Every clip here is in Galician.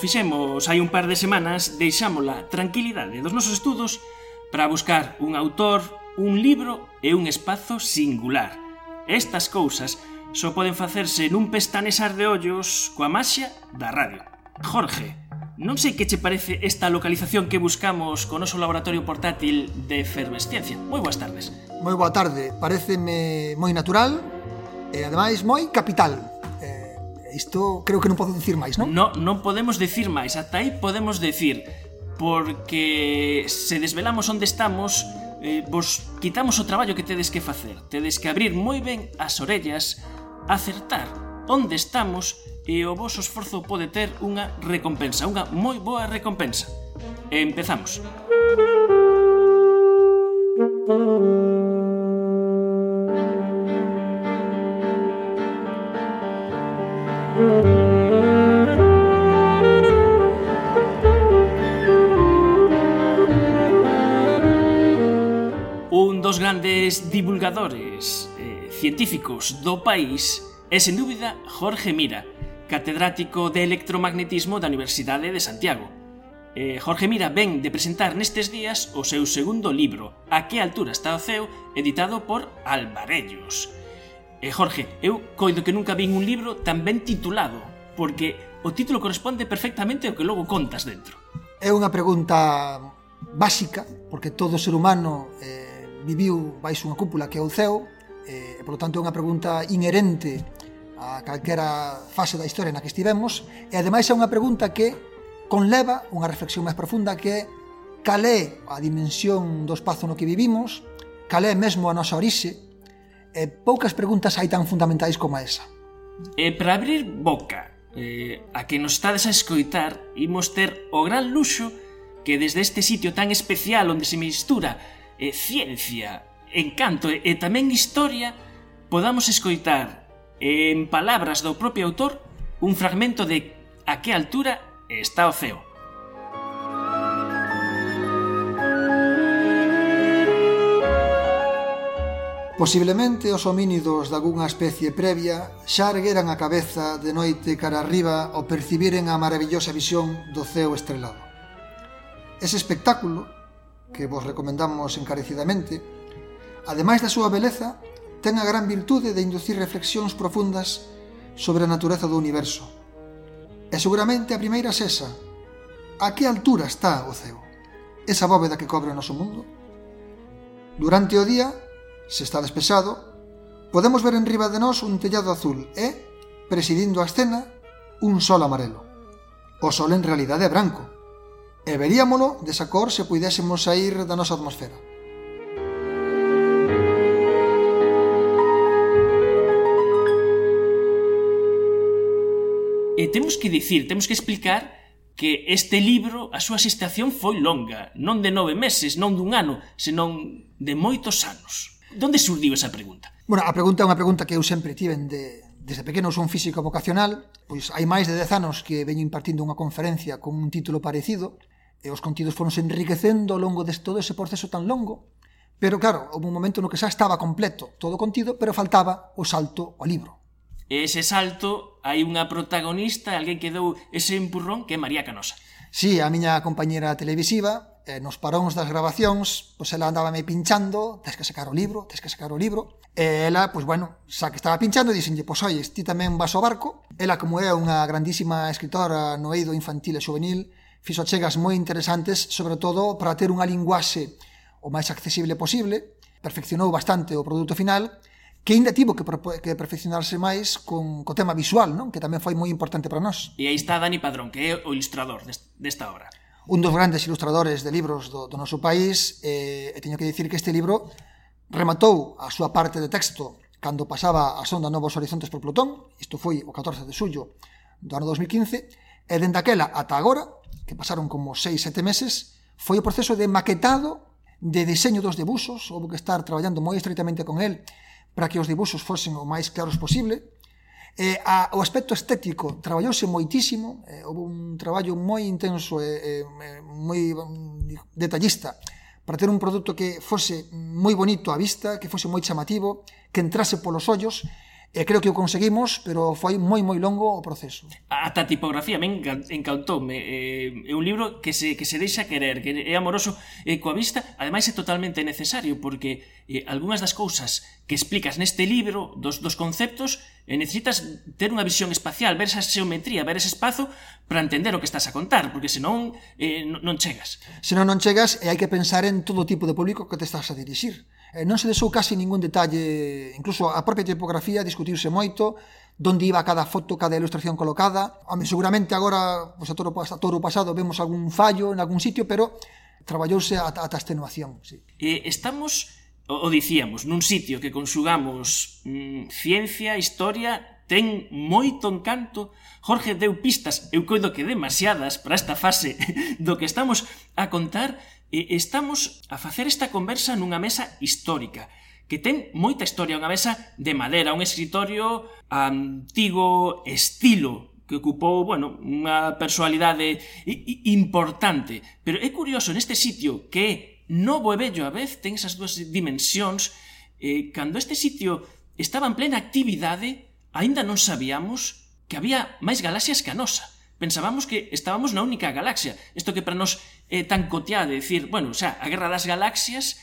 fixemos hai un par de semanas, deixamos a tranquilidade dos nosos estudos para buscar un autor, un libro e un espazo singular. Estas cousas só poden facerse nun pestanesar de ollos coa maxia da radio. Jorge, non sei que che parece esta localización que buscamos co noso laboratorio portátil de efervesciencia. Moi boas tardes. Moi boa tarde, pareceme moi natural e ademais moi capital. Isto creo que non podo dicir máis, non? No, non podemos dicir máis, ata aí podemos dicir porque se desvelamos onde estamos eh, vos quitamos o traballo que tedes que facer. Tedes que abrir moi ben as orellas acertar onde estamos e o vosso esforzo pode ter unha recompensa unha moi boa recompensa. Empezamos. Un dos grandes divulgadores eh, científicos do país é, sen dúbida, Jorge Mira, catedrático de electromagnetismo da Universidade de Santiago. Eh, Jorge Mira ven de presentar nestes días o seu segundo libro, A que altura está o ceo, editado por Alvarellos. E Jorge, eu coido que nunca vin un libro tan ben titulado, porque o título corresponde perfectamente ao que logo contas dentro. É unha pregunta básica, porque todo ser humano eh, viviu baixo unha cúpula que é o ceo, eh, e, polo tanto, é unha pregunta inherente a calquera fase da historia na que estivemos, e ademais é unha pregunta que conleva unha reflexión máis profunda que é cal é a dimensión do espazo no que vivimos, cal é mesmo a nosa orixe, E poucas preguntas hai tan fundamentais como esa. E para abrir boca eh, a que nos estades a escoitar, imos ter o gran luxo que desde este sitio tan especial onde se mistura eh, ciencia, encanto e, e tamén historia, podamos escoitar eh, en palabras do propio autor un fragmento de A que altura está o ceo. Posiblemente os homínidos dalgunha especie previa xa ergueran a cabeza de noite cara arriba ao percibiren a maravillosa visión do ceo estrelado. Ese espectáculo, que vos recomendamos encarecidamente, ademais da súa beleza, ten a gran virtude de inducir reflexións profundas sobre a natureza do universo. E seguramente a primeira sesa. A que altura está o ceo? Esa bóveda que cobre o noso mundo? Durante o día, se está despexado, podemos ver enriba de nós un tellado azul e, presidindo a escena, un sol amarelo. O sol en realidade é branco, e veríamolo desa cor se puidésemos sair da nosa atmosfera. E temos que dicir, temos que explicar que este libro, a súa xestación foi longa, non de nove meses, non dun ano, senón de moitos anos. Donde surdiu esa pregunta? Bueno, a pregunta é unha pregunta que eu sempre tiven de, desde pequeno son físico vocacional, pois hai máis de 10 anos que veño impartindo unha conferencia con un título parecido, e os contidos foronse enriquecendo ao longo de todo ese proceso tan longo, pero claro, houve un momento no que xa estaba completo todo o contido, pero faltaba o salto ao libro. E ese salto, hai unha protagonista, alguén que dou ese empurrón que é María Canosa. Sí, a miña compañera televisiva, eh, nos paróns das grabacións, pois ela andaba me pinchando, tens que sacar o libro, tens que sacar o libro, e ela, pois bueno, xa que estaba pinchando, dixenlle, pois oi, ti tamén vas ao barco, ela como é unha grandísima escritora no eido infantil e juvenil, fixo chegas moi interesantes, sobre todo para ter unha linguaxe o máis accesible posible, perfeccionou bastante o produto final, que ainda tivo que, que perfeccionarse máis con co tema visual, non? que tamén foi moi importante para nós. E aí está Dani Padrón, que é o ilustrador desta obra un dos grandes ilustradores de libros do, do noso país, eh, e teño que dicir que este libro rematou a súa parte de texto cando pasaba a sonda Novos Horizontes por Plutón, isto foi o 14 de xullo do ano 2015, e dende aquela ata agora, que pasaron como 6-7 meses, foi o proceso de maquetado de diseño dos debuxos, houve que estar traballando moi estreitamente con el para que os dibuxos fosen o máis claros posible, Eh, a, o aspecto estético traballouse moitísimo, eh, houve un traballo moi intenso e eh, eh, moi um, detallista para ter un produto que fose moi bonito á vista, que fose moi chamativo, que entrase polos ollos, e creo que o conseguimos, pero foi moi moi longo o proceso. Ata a tipografía me encantoume. Eh, é un libro que se, que se deixa querer, que é amoroso e coa vista, ademais é totalmente necesario, porque eh, algunhas das cousas que explicas neste libro, dos, dos conceptos, eh, necesitas ter unha visión espacial, ver esa xeometría, ver ese espazo, para entender o que estás a contar, porque senón eh, non chegas. Senón non chegas e hai que pensar en todo tipo de público que te estás a dirixir eh, non se deixou case ningún detalle, incluso a propia tipografía discutiuse moito, donde iba cada foto, cada ilustración colocada. Home, seguramente agora, pues, a, todo, a toro pasado, vemos algún fallo en algún sitio, pero traballouse ata, ata a extenuación. Sí. Eh, estamos, o, o dicíamos, nun sitio que conxugamos mm, ciencia, historia, ten moito encanto. Jorge deu pistas, eu coido que demasiadas para esta fase do que estamos a contar, E estamos a facer esta conversa nunha mesa histórica, que ten moita historia, unha mesa de madeira, un escritorio antigo estilo que ocupou, bueno, unha personalidade importante. Pero é curioso neste sitio que é novo e bello a vez, ten esas dúas dimensións, eh, cando este sitio estaba en plena actividade, aínda non sabíamos que había máis galaxias que a nosa pensábamos que estábamos na única galaxia. Isto que para nós é tan coteado, de decir, bueno, xa, a Guerra das Galaxias,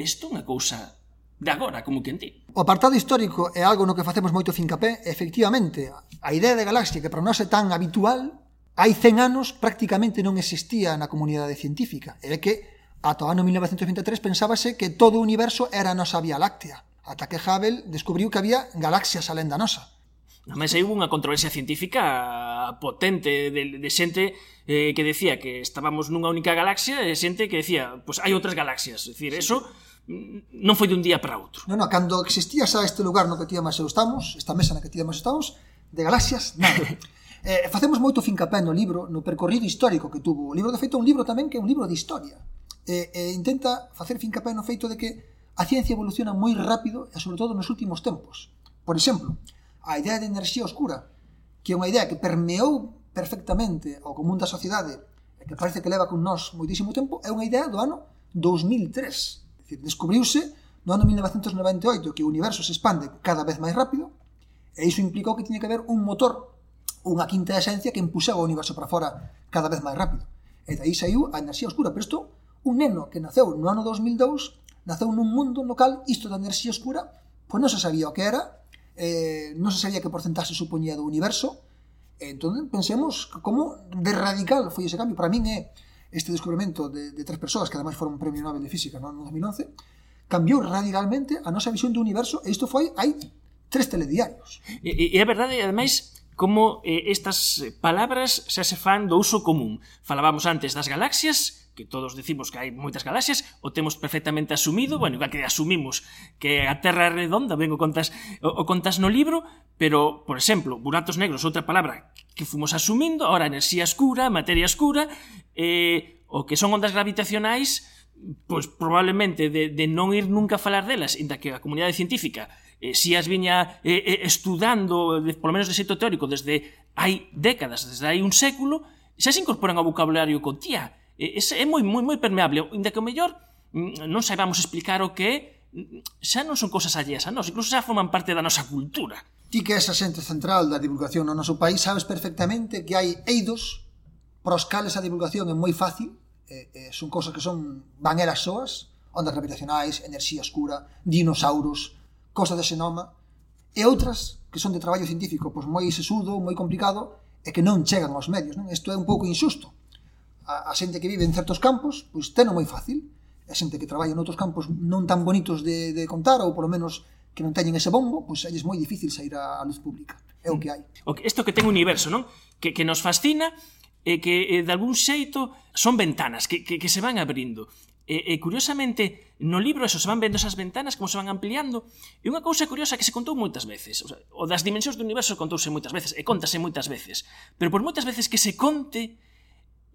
isto é unha cousa de agora, como que en ti. O apartado histórico é algo no que facemos moito fincapé, efectivamente, a idea de galaxia que para nós é tan habitual, hai 100 anos prácticamente non existía na comunidade científica. É que ata o ano 1923 pensábase que todo o universo era a nosa Vía Láctea, ata que Hubble descubriu que había galaxias alén da nosa. Ademais, aí hubo unha controversia científica potente de, de xente eh, que decía que estábamos nunha única galaxia e xente que decía, pois pues, hai outras galaxias. É dicir, sí. eso non foi dun día para outro. Non, non, cando existía xa este lugar no que ti máis estamos, esta mesa na que ti máis estamos, de galaxias, nada. eh, facemos moito fincapé no libro, no percorrido histórico que tuvo. O libro, de feito, é un libro tamén que é un libro de historia. Eh, eh, intenta facer fincapé no feito de que a ciencia evoluciona moi rápido e, sobre todo, nos últimos tempos. Por exemplo, a idea de enerxía oscura, que é unha idea que permeou perfectamente ao común da sociedade e que parece que leva con nós moitísimo tempo, é unha idea do ano 2003. É dicir, descubriuse no ano 1998 que o universo se expande cada vez máis rápido e iso implicou que tiña que haber un motor, unha quinta esencia que empuxaba o universo para fora cada vez máis rápido. E daí saiu a enerxía oscura, pero isto un neno que naceu no ano 2002 naceu nun mundo no cal isto da enerxía oscura pois non se sabía o que era eh, non se sabía que porcentaxe supoñía do universo, entón pensemos como de radical foi ese cambio. Para min é este descubrimento de, de tres persoas que ademais foron premio Nobel de Física no, 2011, cambiou radicalmente a nosa visión do universo e isto foi hai tres telediarios. E, e é verdade, ademais, como eh, estas palabras xa se fan do uso común. Falábamos antes das galaxias, que todos decimos que hai moitas galaxias, o temos perfectamente asumido, bueno, igual que asumimos que a Terra é redonda, ben o contas, o, o contas no libro, pero, por exemplo, buratos negros, outra palabra que fomos asumindo, ahora enerxía escura, materia escura, eh, o que son ondas gravitacionais, pois probablemente de, de non ir nunca a falar delas, inda que a comunidade científica eh, si as viña eh, eh, estudando, de, polo menos de xeito teórico, desde hai décadas, desde hai un século, xa se incorporan ao vocabulario contía. Ese é moi moi moi permeable, inda que o mellor mm, non saibamos explicar o que é, mm, xa non son cousas alleas a nós, incluso xa forman parte da nosa cultura. Ti que és xente central da divulgación no noso país, sabes perfectamente que hai eidos para os cales a divulgación é moi fácil, eh, eh, son cousas que son van elas soas, ondas gravitacionais, enerxía oscura, dinosauros, cosas de xenoma, e outras que son de traballo científico, pois moi sesudo, moi complicado, e que non chegan aos medios, non? Isto é un pouco insusto a, a xente que vive en certos campos, pois teno moi fácil. A xente que traballa en outros campos non tan bonitos de, de contar, ou polo menos que non teñen ese bombo, pois é moi difícil sair á luz pública. É o que hai. Isto que ten universo, non? Que, que nos fascina e que de algún xeito son ventanas que, que, que se van abrindo. E, e curiosamente, no libro eso, se van vendo esas ventanas como se van ampliando e unha cousa curiosa que se contou moitas veces o, sea, o das dimensións do universo contouse moitas veces e contase moitas veces pero por moitas veces que se conte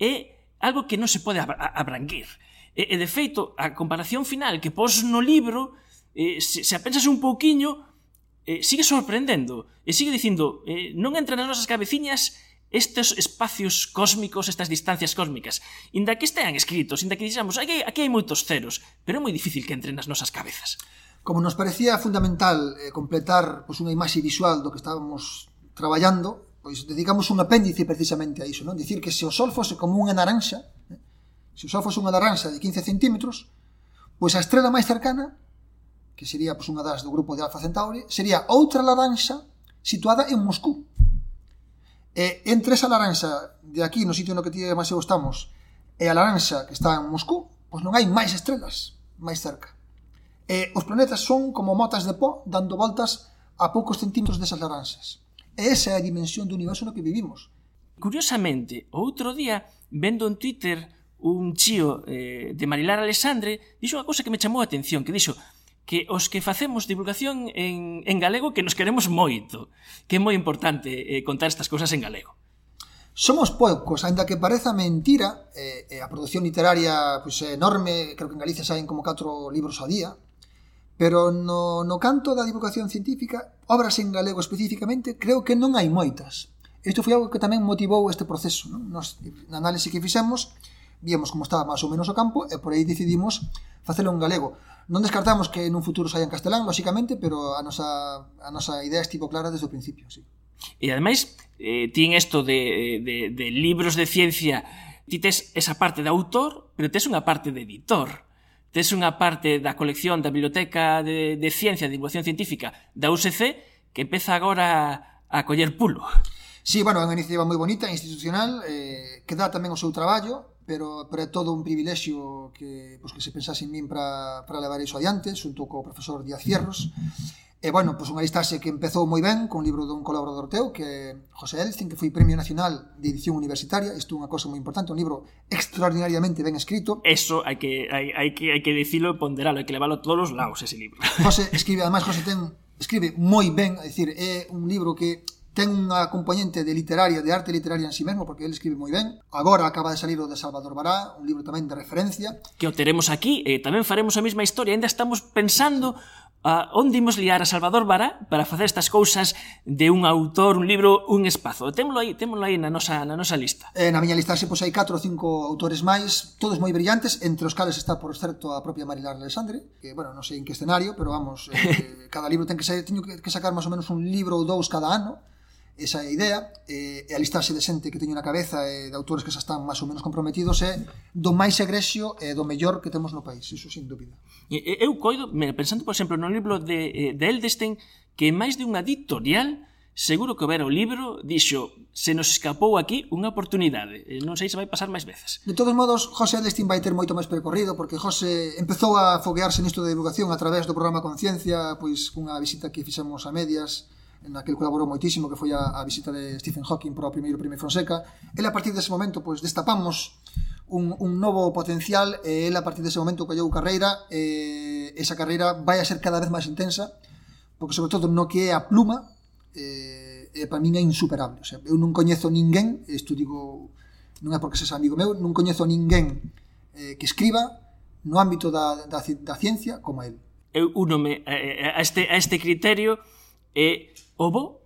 é algo que non se pode abranguir. E, e de feito, a comparación final que pos no libro, eh, se, se a pensas un pouquiño, eh, sigue sorprendendo. E sigue dicindo, eh, non entran nas nosas cabeciñas estes espacios cósmicos, estas distancias cósmicas. Inda que estean escritos, inda que dixamos, aquí, aquí hai moitos ceros, pero é moi difícil que entren nas nosas cabezas. Como nos parecía fundamental eh, completar pois, unha imaxe visual do que estábamos traballando, pois dedicamos un apéndice precisamente a iso, non? Dicir que se o Sol fose como unha naranxa, eh? se o Sol fose unha naranxa de 15 centímetros, pois a estrela máis cercana, que sería pois, unha das do grupo de Alfa Centauri, sería outra laranxa situada en Moscú. E entre esa laranxa de aquí, no sitio no que ti e estamos, e a laranxa que está en Moscú, pois non hai máis estrelas máis cerca. E os planetas son como motas de pó dando voltas a poucos centímetros desas laranxas. Esa é a dimensión do universo no que vivimos. Curiosamente, outro día, vendo en Twitter un chío eh, de Marilar Alexandre, dixo unha cousa que me chamou a atención, que dixo que os que facemos divulgación en, en galego que nos queremos moito, que é moi importante eh, contar estas cousas en galego. Somos poucos, ainda que pareza mentira, eh, eh a produción literaria pois, pues, é enorme, creo que en Galicia saen como 4 libros ao día, Pero no, no canto da divulgación científica, obras en galego especificamente, creo que non hai moitas. Isto foi algo que tamén motivou este proceso. Non? Nos, na análise que fixemos, víamos como estaba máis ou menos o campo e por aí decidimos facelo en galego. Non descartamos que nun futuro saia en castelán, lóxicamente, pero a nosa, a nosa idea estivo clara desde o principio, sí. E ademais, eh, tin isto de, de, de libros de ciencia, ti tes esa parte de autor, pero tes unha parte de editor tes unha parte da colección da Biblioteca de, de Ciencia de Divulgación Científica da UCC que empeza agora a coller pulo. Sí, bueno, é unha iniciativa moi bonita, institucional, eh, que dá tamén o seu traballo, pero, pero é todo un privilexio que, pues, que se pensase en min para levar iso adiante, xunto co profesor Díaz Cierros. E, bueno, pois unha listaxe que empezou moi ben con un libro dun colaborador teu, que José Elzin, que foi Premio Nacional de Edición Universitaria, isto é unha cosa moi importante, un libro extraordinariamente ben escrito. Eso hai que, hai, hai que, hai que dicilo e ponderalo, hai que leválo a todos os lados ese libro. José escribe, además, José ten, escribe moi ben, é dicir, é un libro que ten unha componente de literaria, de arte literaria en sí mesmo, porque ele escribe moi ben. Agora acaba de salir o de Salvador Bará, un libro tamén de referencia. Que o teremos aquí, e eh, tamén faremos a mesma historia, ainda estamos pensando a onde imos liar a Salvador Vara para facer estas cousas de un autor, un libro, un espazo. Témolo aí, témolo aí na nosa, na nosa lista. Eh, na miña listaxe pois hai 4 ou 5 autores máis, todos moi brillantes, entre os cales está por certo a propia Marilar Alexandre, que bueno, non sei en que escenario, pero vamos, eh, cada libro ten que ser, teño que, que sacar máis ou menos un libro ou dous cada ano, esa idea e, e a listaxe de xente que teño na cabeza e de autores que xa están máis ou menos comprometidos é do máis egresio e do mellor que temos no país, iso sin dúbida. Eu coido, pensando, por exemplo, no libro de, eh, de Eldestein, que máis de unha editorial seguro que ver o libro dixo se nos escapou aquí unha oportunidade non sei se vai pasar máis veces De todos modos, José Eldestein vai ter moito máis percorrido porque José empezou a foguearse nisto de divulgación a través do programa Conciencia pois cunha visita que fixemos a medias na que colaborou moitísimo, que foi a, a visita de Stephen Hawking para o primeiro Premio Fonseca. E a partir dese momento, pois, destapamos un, un novo potencial e ele a partir dese momento colleu carreira e esa carreira vai a ser cada vez máis intensa porque sobre todo no que é a pluma eh, e para min é insuperable o sea, eu non coñezo ninguén isto digo non é porque sexa amigo meu non coñezo ninguén eh, que escriba no ámbito da, da, da ciencia como el. eu unome a, a este, a este criterio e eh bo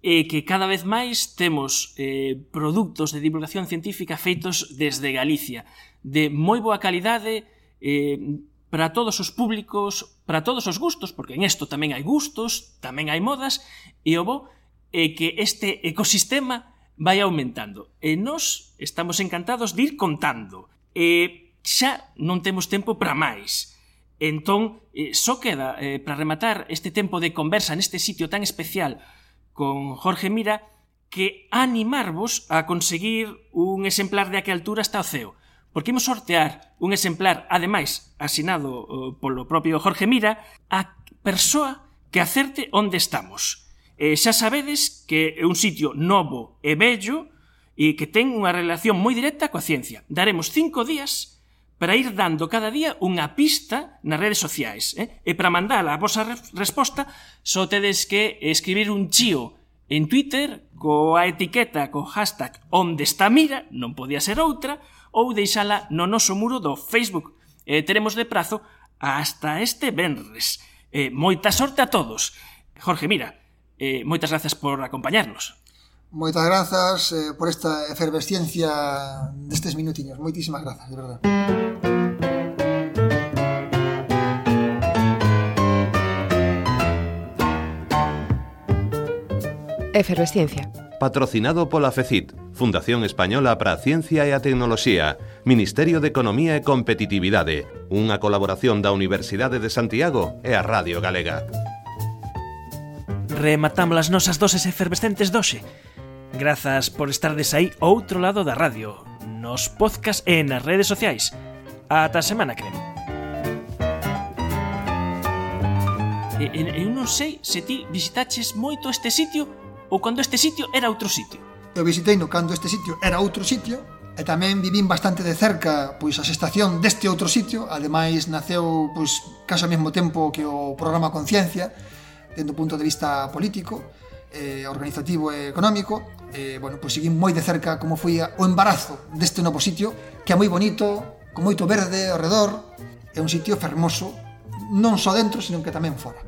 e que cada vez máis temos eh, produtos de divulgación científica feitos desde Galicia, de moi boa calidade, eh, para todos os públicos, para todos os gustos, porque en isto tamén hai gustos, tamén hai modas, e o bo é que este ecosistema vai aumentando. E nós estamos encantados de ir contando. E xa non temos tempo para máis. Entón, eh, só queda, eh, para rematar este tempo de conversa neste sitio tan especial con Jorge Mira, que animarvos a conseguir un exemplar de a que altura está o ceo. Porque imos sortear un exemplar, ademais, asinado eh, polo propio Jorge Mira, a persoa que acerte onde estamos. Eh, xa sabedes que é un sitio novo e bello e que ten unha relación moi directa coa ciencia. Daremos cinco días para ir dando cada día unha pista nas redes sociais. Eh? E para mandar a vosa resposta, só tedes que escribir un chío en Twitter coa etiqueta co hashtag onde está mira, non podía ser outra, ou deixala no noso muro do Facebook. Eh, teremos de prazo hasta este venres. Eh, moita sorte a todos. Jorge, mira, eh, moitas grazas por acompañarnos. Moitas grazas eh, por esta efervesciencia destes minutiños. Moitísimas grazas, de verdade. Efervesciencia. Patrocinado pola FECIT, Fundación Española para a Ciencia e a Tecnoloxía, Ministerio de Economía e Competitividade, unha colaboración da Universidade de Santiago e a Radio Galega. Rematamos as nosas doses efervescentes doxe. Grazas por estardes aí outro lado da radio, nos podcast e nas redes sociais. Ata a semana que ven. Eu non sei se ti visitaches moito este sitio ou cando este sitio era outro sitio. Eu visitei no cando este sitio era outro sitio, e tamén vivín bastante de cerca pois a estación deste outro sitio, ademais naceu pois case ao mesmo tempo que o programa Conciencia, dentro do punto de vista político, eh, organizativo e económico, eh, bueno, pois seguín moi de cerca como foi o embarazo deste novo sitio, que é moi bonito, con moito verde ao redor, é un sitio fermoso, non só dentro, senón que tamén fora.